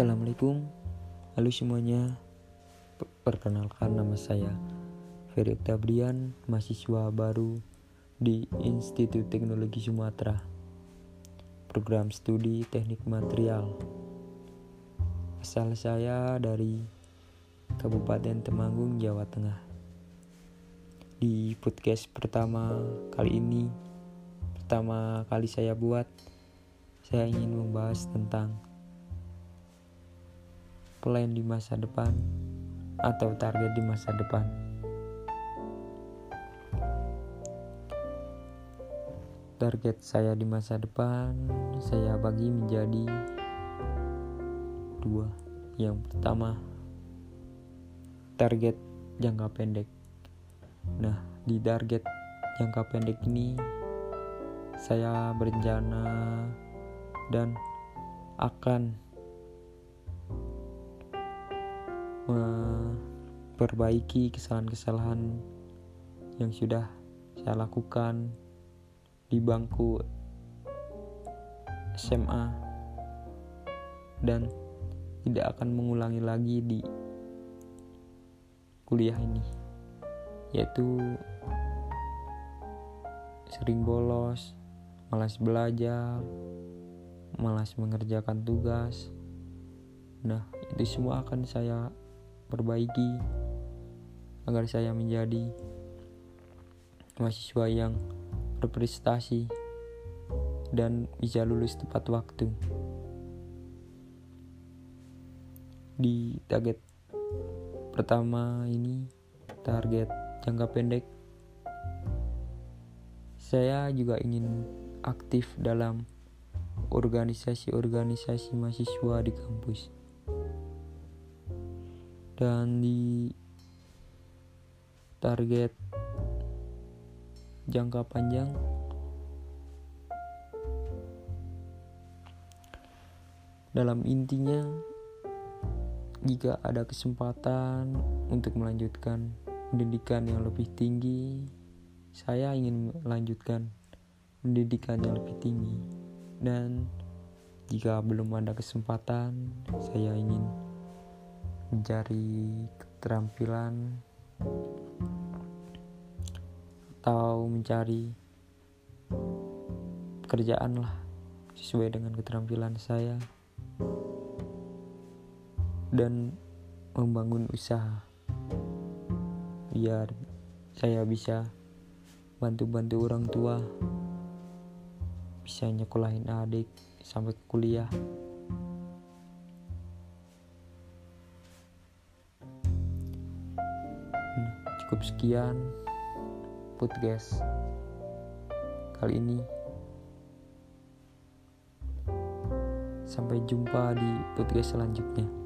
Assalamualaikum. Halo semuanya. Perkenalkan nama saya Ferry Oktabrian Mahasiswa baru di Institut Teknologi Sumatera. Program Studi Teknik Material. Asal saya dari Kabupaten Temanggung, Jawa Tengah. Di podcast pertama kali ini Pertama kali saya buat Saya ingin membahas tentang plan di masa depan atau target di masa depan. Target saya di masa depan saya bagi menjadi dua. Yang pertama, target jangka pendek. Nah, di target jangka pendek ini saya berencana dan akan memperbaiki kesalahan-kesalahan yang sudah saya lakukan di bangku SMA dan tidak akan mengulangi lagi di kuliah ini yaitu sering bolos, malas belajar, malas mengerjakan tugas. Nah, itu semua akan saya perbaiki agar saya menjadi mahasiswa yang berprestasi dan bisa lulus tepat waktu. Di target pertama ini, target jangka pendek, saya juga ingin aktif dalam organisasi-organisasi mahasiswa di kampus dan di target jangka panjang? Dalam intinya jika ada kesempatan untuk melanjutkan pendidikan yang lebih tinggi saya ingin melanjutkan pendidikan yang lebih tinggi. Dan jika belum ada kesempatan saya ingin mencari keterampilan atau mencari pekerjaan lah sesuai dengan keterampilan saya dan membangun usaha biar saya bisa bantu-bantu orang tua bisa nyekolahin adik sampai kuliah cukup sekian podcast kali ini. Sampai jumpa di podcast selanjutnya